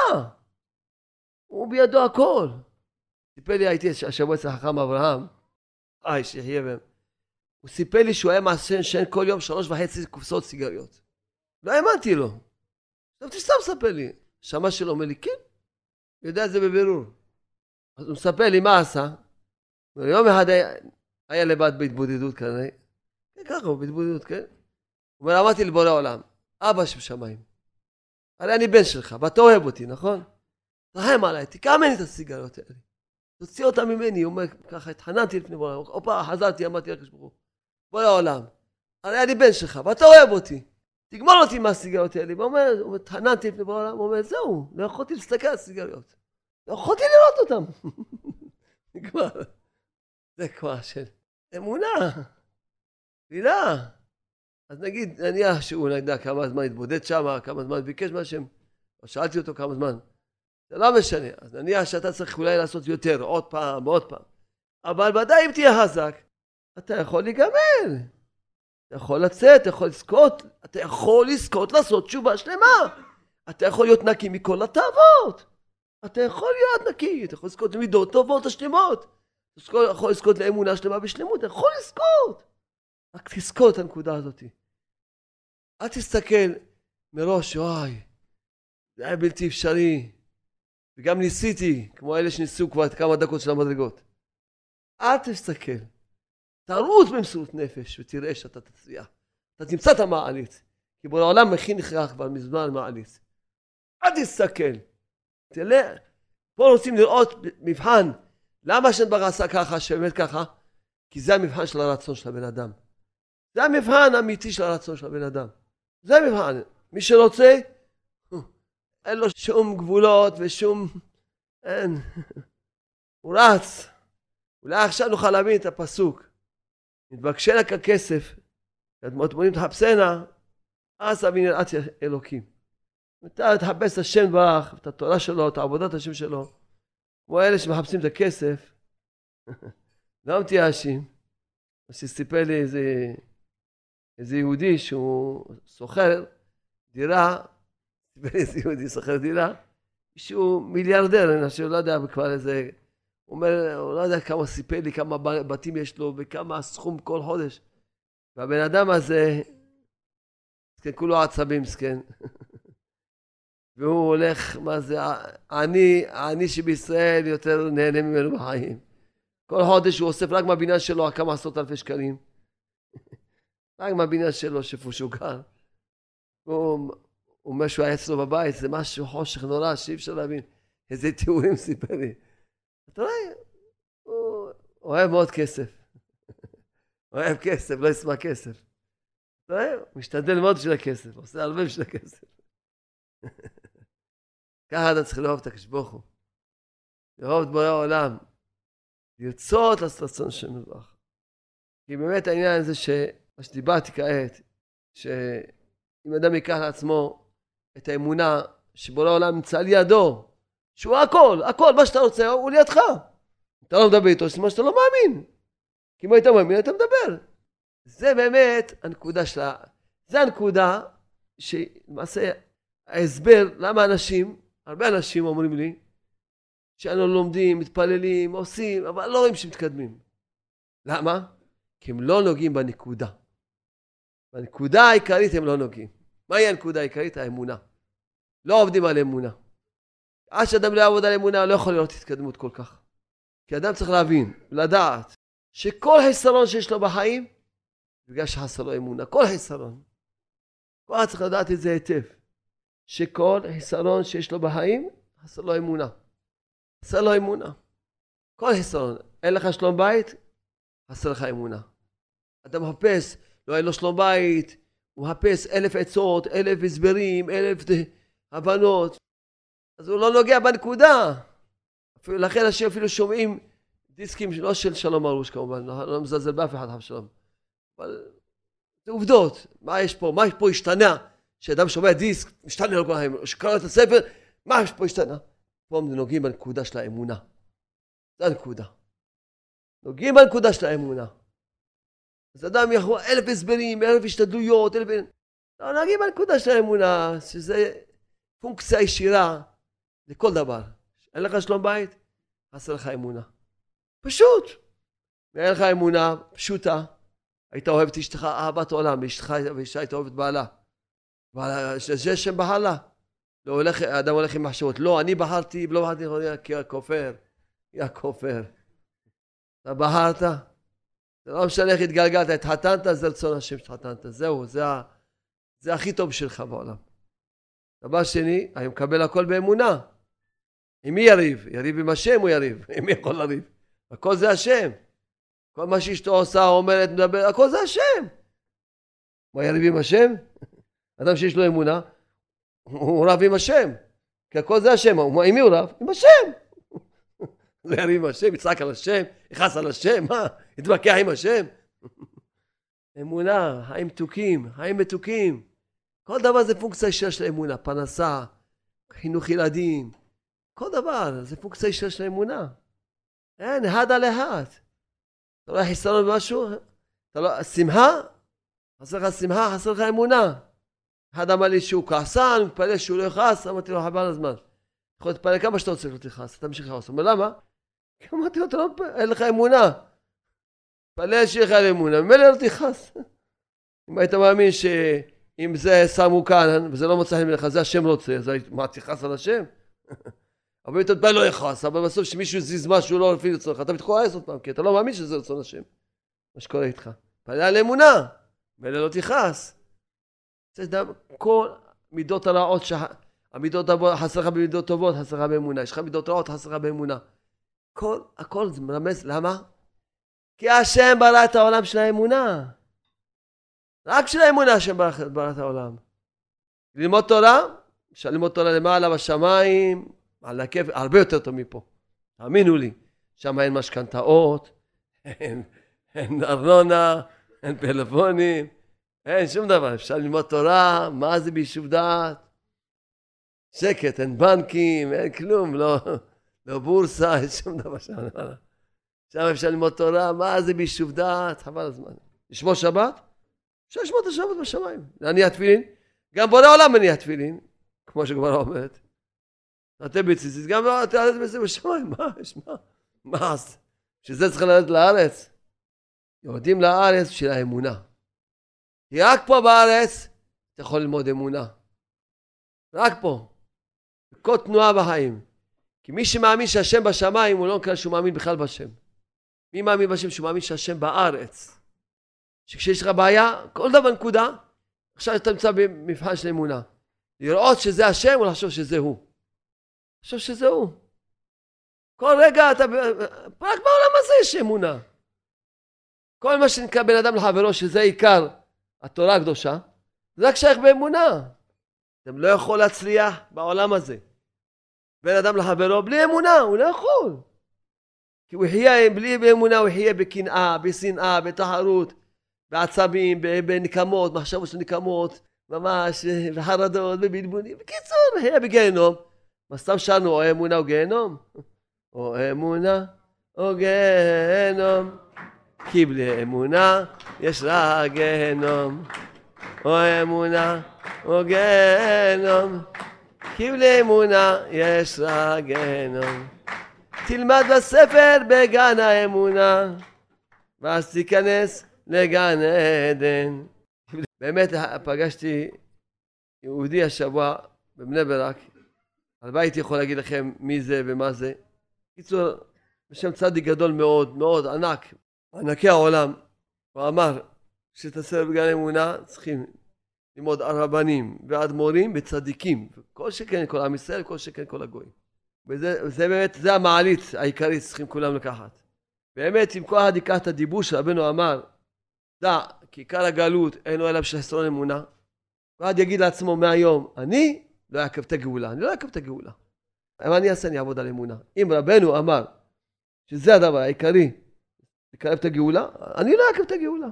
הוא בידו הכל. סיפר לי, הייתי השבוע אצל חכם אברהם, איי, שיחיה בהם. הוא סיפר לי שהוא היה מעשן כל יום שלוש וחצי קופסאות סיגריות. לא האמנתי לו. חשבתי סתם מספר לי. שמע שלו אומר לי, כן, יודע את זה בבירור. אז הוא מספר לי מה עשה. יום אחד היה, לבד בהתבודדות כנראה. כן, ככה הוא בהתבודדות, כן? הוא אומר, אמרתי לבורא עולם, אבא שבשמיים, הרי אני בן שלך, ואתה אוהב אותי, נכון? תרחם עליי, תיקח ממני את הסיגריות האלה. תוציא אותה ממני, הוא אומר, ככה התחננתי לפני בורא העולם, הופה, חזרתי, אמרתי לקדוש ברוך הוא, בורא העולם, הרי אני בן שלך, ואתה אוהב אותי, תגמור אותי מהסיגריות האלה. הוא אומר, התחננתי לפני בורא העולם, הוא אומר, זהו, לא יכולתי להסתכל על הסיגריות. לא יכולתי לראות אותם. נגמר. זה כבר של אמונה, תפילה. אז נגיד, נניח שהוא, לא יודע כמה זמן התבודד שם, כמה זמן ביקש מהשם, או שאלתי אותו כמה זמן. זה לא משנה. אז נניח שאתה צריך אולי לעשות יותר, עוד פעם, עוד פעם. אבל ודאי אם תהיה חזק, אתה יכול להיגמל. אתה יכול לצאת, אתה יכול לזכות, אתה יכול לזכות לעשות תשובה שלמה. אתה יכול להיות נקי מכל התאוות. אתה יכול להיות נקי, אתה יכול לזכות למידות טובות השלמות. יכול לזכות לאמונה שלמה בשלמות, אתה יכול לזכות. רק תזכור את הנקודה הזאת. אל תסתכל מראש, וואי, זה היה בלתי אפשרי. וגם ניסיתי, כמו אלה שניסו כבר את כמה דקות של המדרגות. אל תסתכל. תרוץ במסירות נפש ותראה שאתה תצליח. אתה תמצא את המעלית. כי בוא לעולם מכין לך כבר מזמן מעלית. אל תסתכל. תראה, פה רוצים לראות מבחן. למה השם ברא עשה ככה, שבאמת ככה? כי זה המבחן של הרצון של הבן אדם. זה המבחן האמיתי של הרצון של הבן אדם. זה המבחן. מי שרוצה, אין לו שום גבולות ושום... אין. הוא רץ. אולי עכשיו נוכל להבין את הפסוק. נתבקשנה ככסף, אדמות תחפשנה, אז אבין יראת אלוקים. אתה תחפש את השם ברך, את התורה שלו, את עבודת השם שלו, כמו אלה שמחפשים את הכסף, לא מתייאשים. מה שסיפר לי איזה, איזה יהודי שהוא שוכר דירה, סיפר לי איזה יהודי שוכר דירה, שהוא מיליארדר, אני חושב, לא יודע כבר איזה הוא אומר, הוא לא יודע כמה סיפר לי, כמה בתים יש לו וכמה הסכום כל חודש. והבן אדם הזה, מסכן, כולו עצבים, מסכן. והוא הולך, מה זה, אני, אני שבישראל יותר נהנה ממנו בחיים. כל חודש הוא אוסף רק מהבניין שלו כמה עשרות אלפי שקלים. רק מהבניין שלו, שאיפה שהוא גר. הוא אומר שהוא היה אצלו בבית, זה משהו חושך נורא שאי אפשר להבין. איזה תיאורים סיפר לי. אתה רואה, הוא אוהב מאוד כסף. אוהב כסף, לא ישמח כסף. אתה רואה? הוא משתדל מאוד בשביל הכסף, עושה הרבה בשביל הכסף. ככה אתה צריך לאהוב את הקדוש ברוך הוא. לאהוב את בורא העולם. לרצות לעשות רצון של מזרח. כי באמת העניין הזה מה שדיברתי כעת, שאם אדם ייקח לעצמו את האמונה שבורא העולם נמצא לידו, שהוא הכל, הכל, מה שאתה רוצה, הוא לידך. אתה לא מדבר איתו, זה מה שאתה לא מאמין. כי אם היית מאמין, היית מדבר. זה באמת הנקודה שלה. זה הנקודה שלמעשה ההסבר למה אנשים, הרבה אנשים אומרים לי, שאנו לומדים, מתפללים, עושים, אבל לא רואים שמתקדמים. למה? כי הם לא נוגעים בנקודה. בנקודה העיקרית הם לא נוגעים. מהי הנקודה העיקרית? האמונה. לא עובדים על אמונה. עד שאדם לא יעבוד על אמונה, לא יכול לראות התקדמות כל כך. כי אדם צריך להבין, לדעת, שכל חיסרון שיש לו בחיים, בגלל שחסר לו אמונה. כל חיסרון. כל אחד צריך לדעת את זה היטב. שכל חיסרון שיש לו בחיים, חסר לו אמונה. חסר לו אמונה. כל חיסרון. אין לך שלום בית, חסר לך אמונה. אתה מחפש, לא היה לו שלום בית, הוא מחפש אלף עצות, אלף הסברים, אלף הבנות. אז הוא לא נוגע בנקודה. אפילו, לכן אנשים אפילו שומעים דיסקים לא של שלום ארוש כמובן, לא, לא מזלזל באף אחד חף שלום. אבל זה עובדות. מה יש פה? מה פה השתנה? שאדם שומע דיסק, משתנה לו כל היום, שקרא את הספר, מה יש פה השתנה? פה נוגעים בנקודה של האמונה. זו הנקודה. נוגעים בנקודה של האמונה. אז אדם יכול אלף הסברים, אלף השתדלויות, אלף... לא, נוגעים בנקודה של האמונה, שזה פונקציה ישירה לכל דבר. אין לך שלום בית, חסר לך אמונה. פשוט. ואין לך אמונה פשוטה, היית אוהב את אשתך אהבת עולם, ואשתך הייתה אוהבת בעלה. זה שם בהלה. לא הולך, אדם הולך עם מחשבות, לא, אני בחרתי, לא בחרתי, כי הכופר, יא כופר. אתה בחרת, זה לא משנה איך התגלגלת, התחתנת, זה רצון השם שהתחתנת, זהו, זה, זה הכי טוב שלך בעולם. דבר שני, אני מקבל הכל באמונה. עם מי יריב? יריב עם השם הוא יריב, עם מי יכול לריב? הכל זה השם. כל מה שאשתו עושה, אומרת, מדברת, הכל זה השם. מה יריב עם השם? אדם שיש לו אמונה, הוא רב עם השם. כי הכל זה השם. עם מי הוא רב? עם השם. לא יריב עם השם, יצעק על השם, יכעס על השם, מה? יתווכח עם השם? אמונה, חיים מתוקים, חיים מתוקים. כל דבר זה פונקציה ישירה של אמונה, פרנסה, חינוך ילדים, כל דבר זה פונקציה ישירה של אמונה. אין, אחד על אחד. אתה רואה חיסרון במשהו? אתה לא, שמחה? חסר לך שמחה, חסר לך אמונה. אחד אמר לי שהוא כעסן, הוא מתפלל שהוא לא יכעס, אמרתי לו חבל הזמן. יכול להתפלל כמה שאתה רוצה לא תכעס, אתה ממשיך לכעוס. הוא אומר למה? כי אמרתי לו, אתה לא, אין לך אמונה. תפלל שיהיה לך אמונה, ממילא לא תכעס. אם היית מאמין שאם זה שמו כאן וזה לא מוצא חן ממך, זה השם רוצה, אז מה, תכעס על השם? אבל אם אתה לא יכעס, אבל בסוף כשמישהו זיז משהו לא לפי רצונך, אתה מתכועס עוד פעם, כי אתה לא מאמין שזה רצון השם, מה שקורה איתך. תפלל על אמונה, מילא לא תכעס. זה דבר, כל מידות הרעות, המידות טובות, חסר לך במידות טובות, חסר לך באמונה. יש לך מידות רעות, חסר לך באמונה. כל, הכל זה מרמז, למה? כי השם ברא את העולם של האמונה. רק של האמונה השם ברא, ברא את העולם. ללמוד תורה, אפשר ללמוד תורה למעלה בשמיים, על הכיף, הרבה יותר טוב מפה. תאמינו לי, שם אין משכנתאות, אין, אין ארנונה, אין פלאפונים, אין שום דבר. אפשר ללמוד תורה, מה זה ביישוב דעת? שקט, אין בנקים, אין כלום, לא, לא בורסה, אין שום דבר שם. שם אפשר ללמוד תורה, מה זה ביישוב דעת? חבל הזמן. לשמור שבת? אפשר לשמור את השבת בשמיים. להניע תפילין? גם בורא עולם מניע תפילין, כמו שגמרא אומרת. אתם בציצית, גם לא תעלת בזה בשמיים, מה יש, מה? מה? בשביל זה צריך לרדת לארץ? יורדים לארץ בשביל האמונה. כי רק פה בארץ אתה יכול ללמוד אמונה. רק פה. כל תנועה בחיים. כי מי שמאמין שהשם בשמיים, הוא לא נקרא שהוא מאמין בכלל בשם. מי מאמין בשם שהוא מאמין שהשם בארץ? שכשיש לך בעיה, כל דבר נקודה, עכשיו אתה נמצא במבחן של אמונה. לראות שזה השם או לחשוב שזה הוא. חושב שזה הוא. כל רגע אתה... רק בעולם הזה יש אמונה. כל מה שנקרא בין אדם לחברו, שזה עיקר התורה הקדושה, זה רק שייך באמונה. אתם לא יכול להצליח בעולם הזה. בין אדם לחברו, בלי אמונה, הוא לא יכול. כי הוא יחיה, בלי אמונה הוא יחיה בקנאה, בשנאה, בתחרות, בעצבים, בנקמות, מחשבות של נקמות, ממש, בחרדות, בבלבולים. בקיצור, יחיה בגיהנום. מה סתם שרנו, או אמונה או גיהנום? או אמונה או גיהנום. כי בלי אמונה יש רק גיהנום. או אמונה או גיהנום. כי בלי אמונה יש רק גיהנום. תלמד בספר בגן האמונה, ואז תיכנס לגן עדן. באמת פגשתי יהודי השבוע בבני ברק, הלוואי הייתי יכול להגיד לכם מי זה ומה זה. בקיצור, בשם צדיק גדול מאוד, מאוד ענק, ענקי העולם, הוא אמר שאת הסרט בגן האמונה צריכים ללמוד הרבנים ואדמו"רים וצדיקים, כל שכן כל עם ישראל, כל שכן כל הגויים. וזה זה באמת, זה המעלית העיקרית שצריכים כולם לקחת. באמת, אם כל את הדיבור שרבנו אמר, דע, כי עיקר הגלות אינו אלא בשביל חסרון אמונה, אחד יגיד לעצמו מהיום, אני לא אעכב את הגאולה, אני לא אעכב את הגאולה. מה אני אעשה? אני אעבוד על אמונה. אם רבנו אמר שזה הדבר העיקרי, לקרב את הגאולה, אני לא אעכב את הגאולה.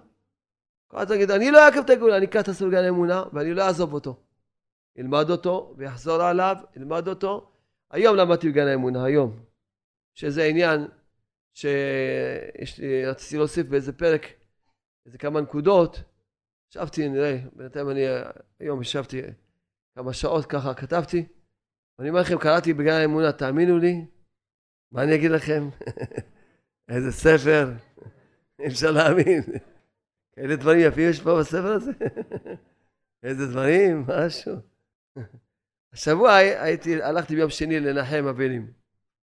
אחד יגיד, אני לא אעכב את הגאולה, אני אקח את הסורגן האמונה ואני לא אעזוב אותו. ילמד אותו ויחזור עליו, ילמד אותו. היום למדתי בגן האמונה, היום. שזה עניין שיש לי, רציתי להוסיף באיזה פרק, איזה כמה נקודות. ישבתי, נראה, בינתיים אני היום ישבתי כמה שעות ככה, כתבתי. אני אומר לכם, קראתי בגן האמונה, תאמינו לי, מה אני אגיד לכם? איזה ספר, אי אפשר להאמין. איזה דברים יפים יש פה בספר הזה? איזה דברים, משהו. השבוע הייתי, הלכתי ביום שני לנחם אבלים.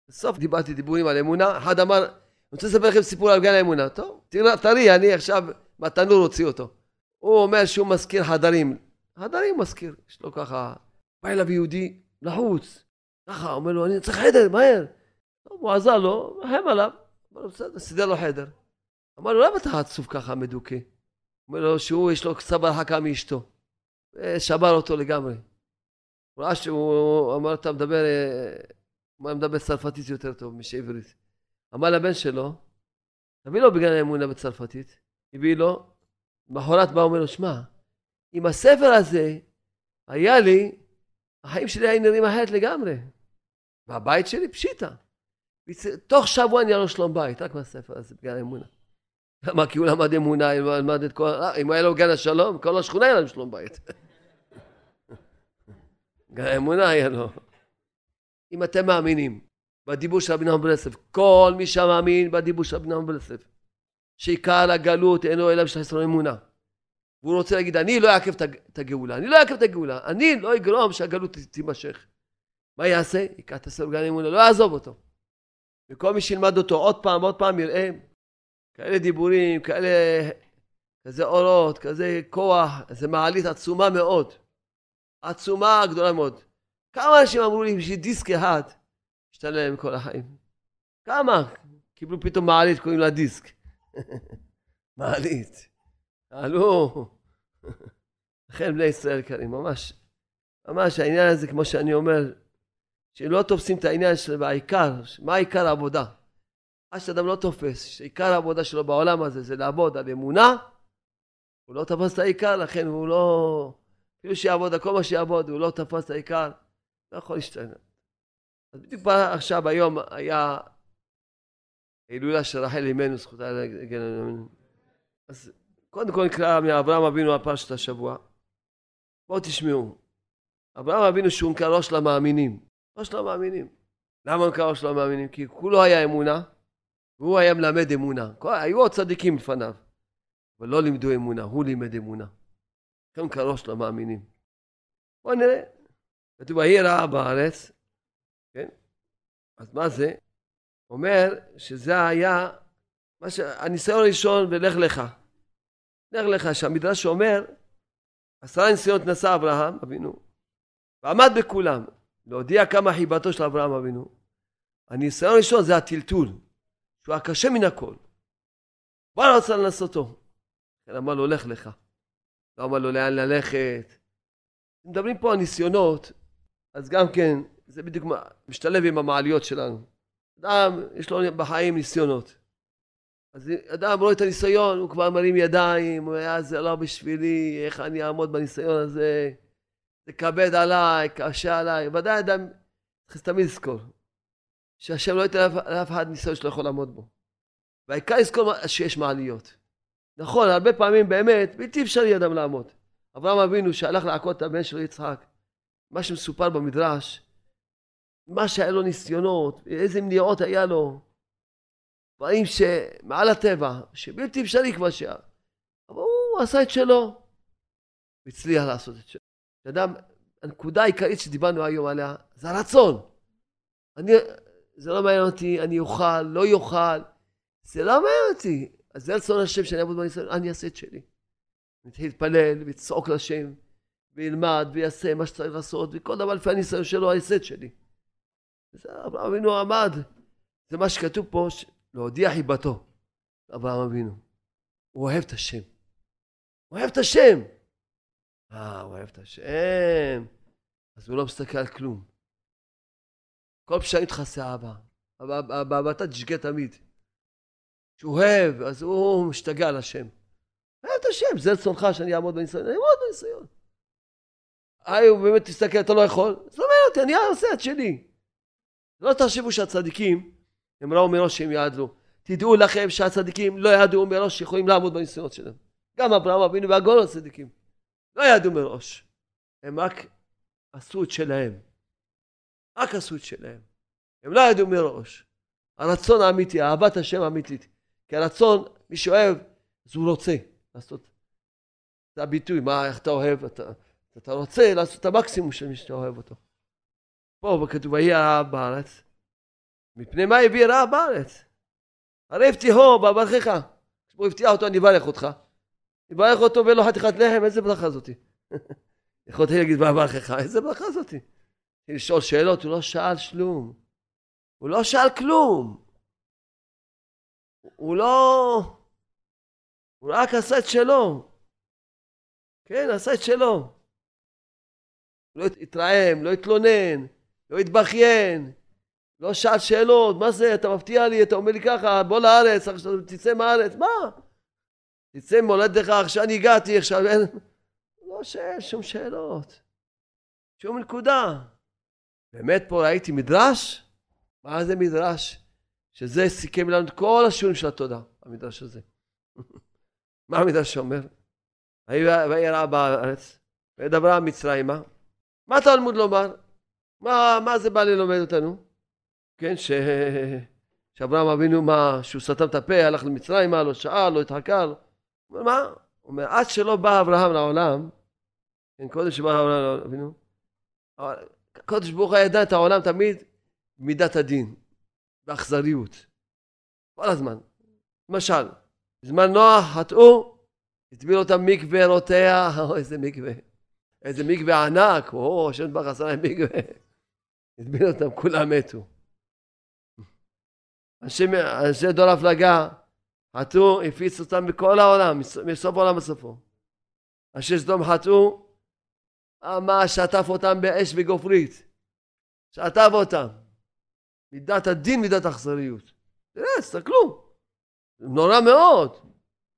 בסוף דיברתי דיבורים על אמונה, אחד אמר, אני רוצה לספר לכם סיפור על גן האמונה. טוב, תראי, אני עכשיו מהתנור הוציא אותו. הוא אומר שהוא מזכיר חדרים. חדרים מזכיר, יש לו ככה, בא אליו יהודי לחוץ, ככה, אומר לו, אני צריך חדר, מהר. הוא עזר לו, רחם עליו, בסדר, סידר לו חדר. אמר לו, למה אתה עצוב ככה מדוכא? אומר לו שהוא, יש לו סבא הרחקה מאשתו. שבר אותו לגמרי. הוא ראה שהוא אמר, אתה מדבר, הוא מדבר צרפתית יותר טוב משעברית. אמר לבן שלו, תביא לו בגן האמונה בצרפתית, הביא לו, למחרת בא אומר לו, שמע, אם הספר הזה היה לי, החיים שלי היו נראים אחרת לגמרי. והבית שלי פשיטה. תוך שבוע נהיה לו שלום בית, רק מהספר הזה, בגן האמונה. למה? כי הוא למד אמונה, הוא למד את כל... אם היה לו גן השלום, כל השכונה היה להם שלום בית. גן האמונה היה לו. אם אתם מאמינים בדיבור של רבי נחמן ברסלב, כל מי שמאמין בדיבור של רבי נחמן ברסלב, שעיקר הגלות אינו אלא בשביל חסרון אמונה. והוא רוצה להגיד, אני לא אעכב את הגאולה, אני לא אעכב את הגאולה, אני לא אגרום שהגלות תימשך. מה יעשה? ייקח את הסרט גן אמונה, לא יעזוב אותו. וכל מי שילמד אותו עוד פעם, עוד פעם, יראה כאלה דיבורים, כאלה, כזה אורות, כזה כוח, איזה מעלית עצומה מאוד. עצומה גדולה מאוד. כמה אנשים אמרו לי בשביל דיסק אחד, השתנה להם כל החיים. כמה? קיבלו פתאום מעלית, קוראים לה דיסק. מעלית. עלו. לכן בני ישראל יקרים, ממש, ממש העניין הזה, כמו שאני אומר, שלא תופסים את העניין של העיקר, מה עיקר העבודה? עד שאדם לא תופס, שעיקר העבודה שלו בעולם הזה זה לעבוד על אמונה, הוא לא תפס את העיקר, לכן הוא לא... אפילו שיעבוד על כל מה שיעבוד, הוא לא תפס את העיקר, לא יכול להשתנות. אז בדיוק עכשיו, היום, היה הילולה של רחל אימנו, זכותה להגן עלינו. אז קודם כל נקרא מאברהם אבינו על פרשת השבוע. בואו תשמעו. אברהם אבינו שהוא נקרא ראש למאמינים. ראש למאמינים. למה נקרא ראש למאמינים? כי כולו היה אמונה, והוא היה מלמד אמונה. היו עוד צדיקים לפניו, אבל לא לימדו אמונה, הוא לימד אמונה. לכן כראש למאמינים. בואו נראה. כתוב, ויהי רעה בארץ, כן? אז מה זה? אומר שזה היה מה ש... הניסיון הראשון ולך לך. לך לך, שהמדרש אומר, עשרה ניסיונות נשא אברהם אבינו, ועמד בכולם, להודיע כמה חיבתו של אברהם אבינו. הניסיון הראשון זה הטלטול, שהוא הקשה מן הכל. כבר רצה לנסותו. כן, אמר לו, לך לך. לא אמר לו לאן ללכת. מדברים פה על ניסיונות, אז גם כן, זה בדיוק משתלב עם המעליות שלנו. אדם, יש לו בחיים ניסיונות. אז אדם רואה את הניסיון, הוא כבר מרים ידיים, הוא אומר, זה לא בשבילי, איך אני אעמוד בניסיון הזה, זה כבד עליי, קשה עליי. ודאי אדם צריך תמיד לזכור, שהשם לא ייתן לאף אחד ניסיון שלא יכול לעמוד בו. והעיקר לזכור שיש מעליות. נכון, הרבה פעמים באמת, בלתי אפשרי אדם לעמוד. אברהם אבינו שהלך לעקוד את הבן שלו יצחק, מה שמסופר במדרש, מה שהיה לו ניסיונות, איזה מניעות היה לו, דברים שמעל הטבע, שבלתי אפשרי כבר שהיה. אבל הוא עשה את שלו, והצליח לעשות את שלו. אדם, הנקודה העיקרית שדיברנו היום עליה, זה הרצון. אני, זה לא מעניין אותי, אני אוכל, לא יאכל, זה לא מעניין אותי. אז זה רצון השם שאני אעבוד בניסיון, אני אעשה את שלי. נתחיל להתפלל ולצעוק לשם, וילמד ויעשה מה שצריך לעשות, וכל דבר לפי הניסיון שלו, אעשה את שלי. אברהם אבינו עמד, זה מה שכתוב פה, להודיע חיבתו, אברהם אבינו. הוא אוהב את השם. הוא אוהב את השם. אה, הוא אוהב את השם. אז הוא לא מסתכל על כלום. כל פשעים תכסה אבא. אבא, אתה תשגה תמיד. שהוא אוהב, אז הוא משתגע על השם. אוהב את השם, זה רצונך שאני אעמוד בניסיון, אני אעמוד בניסיון. היי, הוא באמת תסתכל, אתה לא יכול? זאת אומרת, אני אעשה את שלי. לא תחשבו שהצדיקים, הם ראו מראש שהם יעדלו. תדעו לכם שהצדיקים לא ידעו מראש שיכולים לעמוד בניסיונות שלהם. גם אברהם אבינו והגול הצדיקים. לא ידעו מראש. הם רק עשו את שלהם. את שלהם. הם לא ידעו מראש. הרצון האמיתי, אהבת השם האמיתית. כי הרצון, מי שאוהב, אז הוא רוצה לעשות. זה הביטוי, מה, איך אתה אוהב, אתה, אתה רוצה לעשות את המקסימום של מי שאתה אוהב אותו. פה כתוב, ויהי הרעה בארץ. מפני מה הביא רעה בארץ? הרי הבטיחו באברכך. הוא הבטיח אותו, אני אברך אותך. יברך אותו ולא חתיכת לחם, איזה ברכה זאתי? יכולתי להגיד באברכך, איזה ברכה זאתי? לשאול שאלות, הוא לא שאל שלום. הוא לא שאל כלום. הוא לא... הוא רק עשה את שלו. כן, עשה את שלו. לא התרעם, לא התלונן, לא התבכיין, לא שאל שאלות, מה זה, אתה מפתיע לי, אתה אומר לי ככה, בוא לארץ, עכשיו תצא מהארץ, מה? תצא ממולדתך, עכשיו אני הגעתי, עכשיו אין... לא שאין שום שאלות, שום נקודה. באמת פה ראיתי מדרש? מה זה מדרש? שזה סיכם לנו את כל השיעורים של התודה, המדרש הזה. מה המדרש אומר? ויהי רעה בארץ, ודברה מצרימה. מה תלמוד לומר? מה, מה זה בא ללמד אותנו? כן, ש... שאברהם אבינו, מה, שהוא סתם את הפה, הלך למצרים, מה, לא שאל, לא התחקה, לא... מה? הוא אומר, עד שלא בא אברהם לעולם, כן, קודם שבא אברהם אבינו, הקודש ברוך הוא ידע את העולם תמיד במידת הדין, באכזריות, כל הזמן. למשל, בזמן נוח חטאו, הטביל אותם מקווה רותח, או איזה מקווה, איזה מקווה ענק, או, השם ברוך עשה להם מקווה, הטביל אותם, כולם מתו. אנשי, אנשי דור הפלגה חטאו, הפיצו אותם בכל העולם, מסוף העולם לסופו. אנשי סדום חטאו, ממש שטף אותם באש וגופרית. שטף אותם. מידת הדין, מידת אכזריות. תראה, תסתכלו. נורא מאוד.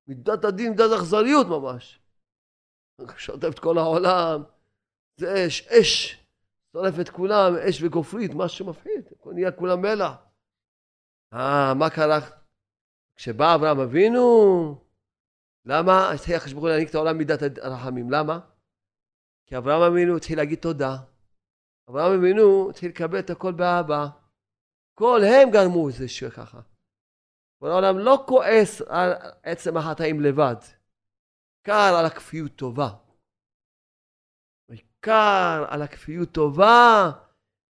מידת הדין, מידת אכזריות ממש. שוטף את כל העולם. זה אש, אש. שורף את כולם, אש וגופרית, משהו מפחיד. נהיה כולם מלח. אה, מה קרה? כשבא אברהם אבינו, למה התחיל הקדוש ברוך להעניק את העולם מידת הרחמים? למה? כי אברהם אבינו התחיל להגיד תודה. אברהם אבינו התחיל לקבל את הכל באהבה. כל הם גרמו את זה שככה. כל העולם לא כועס על עצם החטאים לבד. בעיקר על הכפיות טובה. בעיקר על הכפיות טובה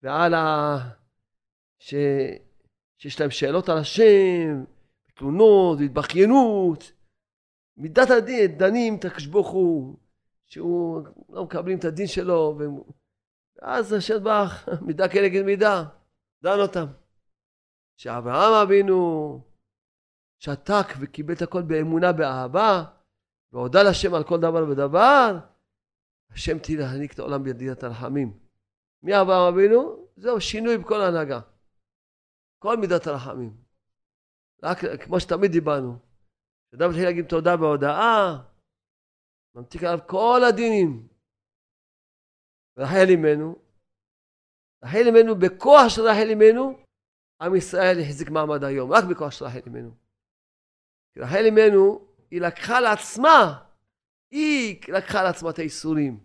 ועל ה... ש... שיש להם שאלות על השם, תלונות והתבכיינות. מידת הדין, דנים את שהוא לא מקבלים את הדין שלו, ואז השם בך, מידה כנגד מידה, דן אותם. שאברהם אבינו שתק וקיבל את הכל באמונה, באהבה, והודה להשם על כל דבר ודבר, השם תהיה להעניק את העולם בידיעת הרחמים. מי אברהם אבינו? זהו, שינוי בכל ההנהגה. כל מידת הרחמים. רק כמו שתמיד דיברנו, כשאדם מתחיל להגיד תודה בהודאה, ממתיק עליו כל הדינים. רחל אימנו, רחל אימנו, בכוח של רחל אימנו, עם ישראל החזיק מעמד היום, רק בכוח של רחל אימנו. רחל אימנו, היא לקחה לעצמה, היא לקחה לעצמה את האיסורים.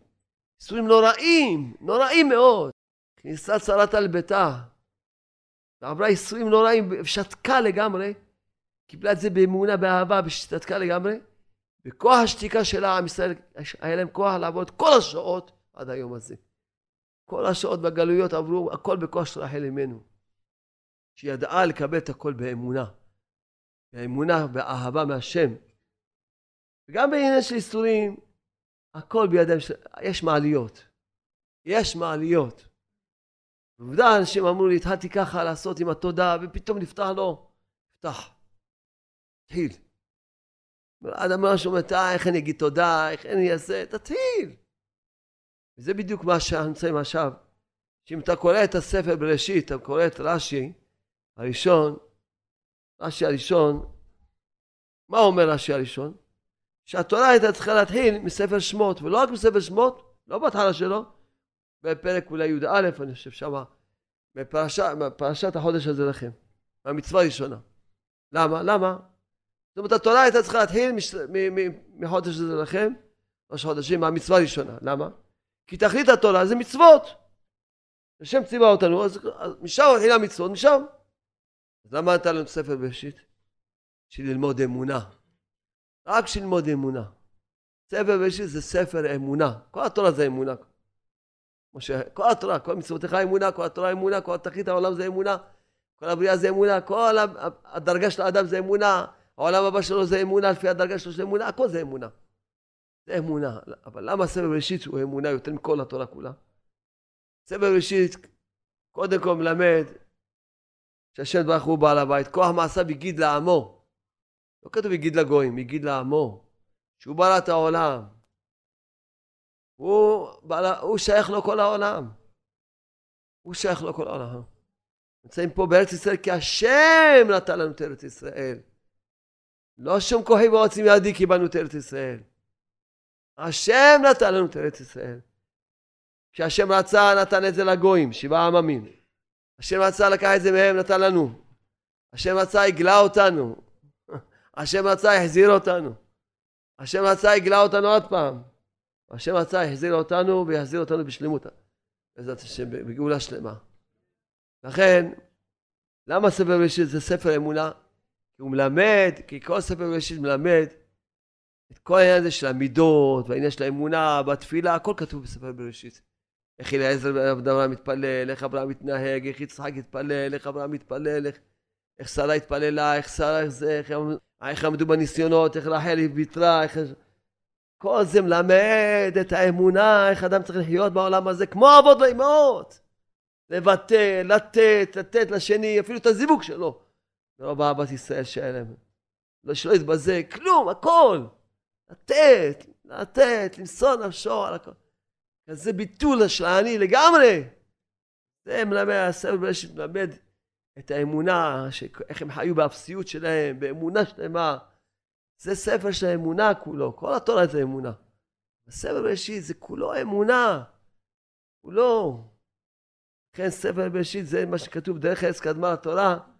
איסורים נוראים, נוראים מאוד. כניסה צרת על ביתה. ועברה איסורים נוראים, ושתקה לגמרי. קיבלה את זה באמונה, באהבה, ושתקה לגמרי. בכוח השתיקה שלה, עם ישראל, היה להם כוח לעבוד כל השעות עד היום הזה. כל השעות בגלויות עברו, הכל בכוח של רחל אמנו. שהיא ידעה לקבל את הכל באמונה. באמונה, באהבה מהשם. וגם בעניין של איסורים, הכל בידיים של... יש מעליות. יש מעליות. עובדה, אנשים אמרו לי, התחלתי ככה לעשות עם התודה, ופתאום נפתח לו, נפתח. תתחיל. אדם אומר, אה, איך אני אגיד תודה, איך אני אעשה, תתחיל. וזה בדיוק מה שאנחנו נמצאים עכשיו. שאם אתה קורא את הספר בראשית, אתה קורא את רש"י הראשון, רש"י הראשון, מה אומר רש"י הראשון? שהתורה הייתה צריכה להתחיל מספר שמות, ולא רק מספר שמות, לא בהתחלה שלו, בפרק אולי י"א, אני חושב שמה, בפרשת החודש הזה לכם, מהמצווה הראשונה. למה? למה? זאת אומרת, התורה הייתה צריכה להתחיל מחודש הזה לכם, ראש חודשים, מהמצווה הראשונה. למה? כי תכלית התורה זה מצוות. השם ציווה אותנו, אז, אז משם התחילה המצוות, משם. אז למה נתן לנו ספר בראשית? בשביל ללמוד אמונה. רק בשביל ללמוד אמונה. ספר בראשית זה ספר אמונה. כל התורה זה אמונה. כמו שכל התורה, כל מצוותיך אמונה, כל התורה אמונה, כל תכלית העולם זה אמונה, כל הבריאה זה אמונה, כל הדרגה של האדם זה אמונה, העולם הבא שלו זה אמונה, לפי הדרגה שלו זה אמונה, הכל זה אמונה. זה אמונה. אבל למה ספר בראשית הוא אמונה יותר מכל התורה כולה? ספר בראשית קודם כל מלמד שהשם ברוך הוא בעל הבית, כוח מעשה בגיד לעמו. לא כתוב בגיד לגויים, בגיד לעמו. שהוא ברא את העולם. הוא, בעל, הוא שייך לו כל העולם. הוא שייך לו כל העולם. נמצאים פה בארץ ישראל כי השם נתן לנו את ארץ ישראל. לא שום כוחי ועוצים ידי קיבלנו את ארץ ישראל. השם נתן לנו את ארץ ישראל. כשהשם רצה נתן את זה לגויים, שבעה עממים. השם רצה לקח את זה מהם נתן לנו. השם רצה הגלה אותנו. השם רצה החזיר אותנו. השם רצה הגלה אותנו עוד פעם. השם רצה החזיר אותנו ויחזיר אותנו בשלמות. בעזרת השם, בגאולה שלמה. לכן, למה ספר בראשית זה ספר אמונה? הוא מלמד, כי כל ספר בראשית מלמד את כל העניין הזה של המידות, והעניין של האמונה, בתפילה, הכל כתוב בספר בראשית. איך אליעזר בן אברהם מתפלל, איך אברהם מתנהג, איך יצחק התפלל, איך אברהם מתפלל, איך, איך שרה התפללה, איך שרה, איך זה, איך, איך עמדו בניסיונות, איך רחל היא ויתרה, איך... כל זה מלמד את האמונה, איך אדם צריך לחיות בעולם הזה, כמו אבות ואמהות. לבטא, לתת, לתת לשני, אפילו את הזיווג שלו. זה לא באהבת ישראל שהיה להם. לא שלא יתבזה, כלום, הכל. לתת, לתת, למסור נפשו על הכל. כזה ביטול של העני לגמרי. זה מלמד, הספר בראשית מלמד את האמונה, איך הם חיו באפסיות שלהם, באמונה שלמה. זה ספר של האמונה כולו, כל התורה זה אמונה. הספר בראשית זה כולו אמונה, כולו. לכן ספר בראשית זה מה שכתוב דרך ארץ קדמה לתורה,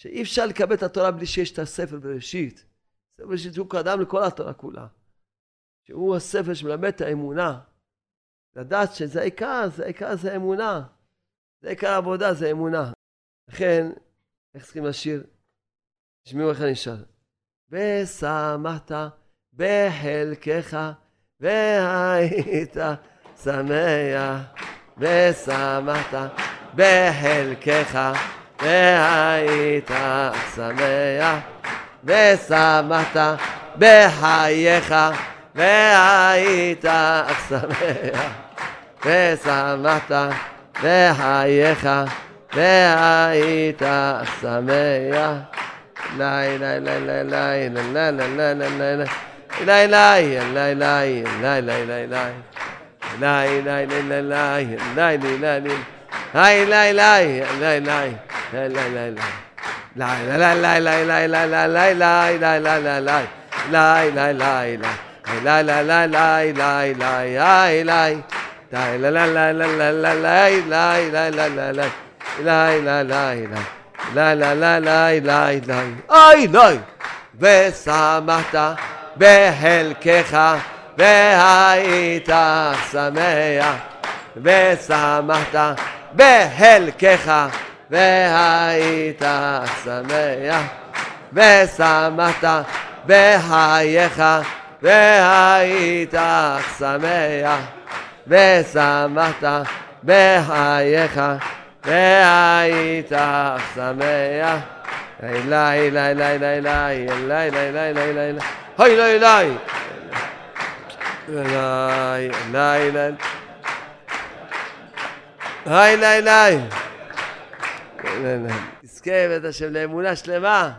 שאי אפשר לקבל את התורה בלי שיש את הספר בראשית. ספר בראשית הוא קדם לכל התורה כולה. שהוא הספר שמלמד את האמונה. לדעת שזה העיקר, זה העיקר זה אמונה. זה עיקר העבודה, זה אמונה. לכן, איך צריכים לשיר? תשמעו איך אני שר. ושמחת בחלקך, והיית שמח, ושמחת בחלקך, והיית שמח ושמחת בחייך והיית שמח ושמחת בחייך והיית שמח ליי ליי ליי ליי ליי ליי ליי ליי ליי ליי ליי ליי ליי ליי ליי lai lai lai lai lai lai lai Lai lai lai lai lai lai lai lai lai lai lai lai lai Lai lai lai lai Lai lai lai lai lai lai ai lai Lai lai lai lai lai lai lai lai lai lai lai lai Lai lai lai lai Lai lai lai lai lai lai אוי לאי ושמחת בחלקך והיית שמח ושמחת בחלקך והיית שמח ושמחת בחייך והיית שמח ושמחת בחייך והיית שמח אלי אלי אלי אלי אלי אלי אלי אלי אלי אלי אוי אלי היי, היי, היי. כן, תזכה, בית השם, לאמונה שלמה.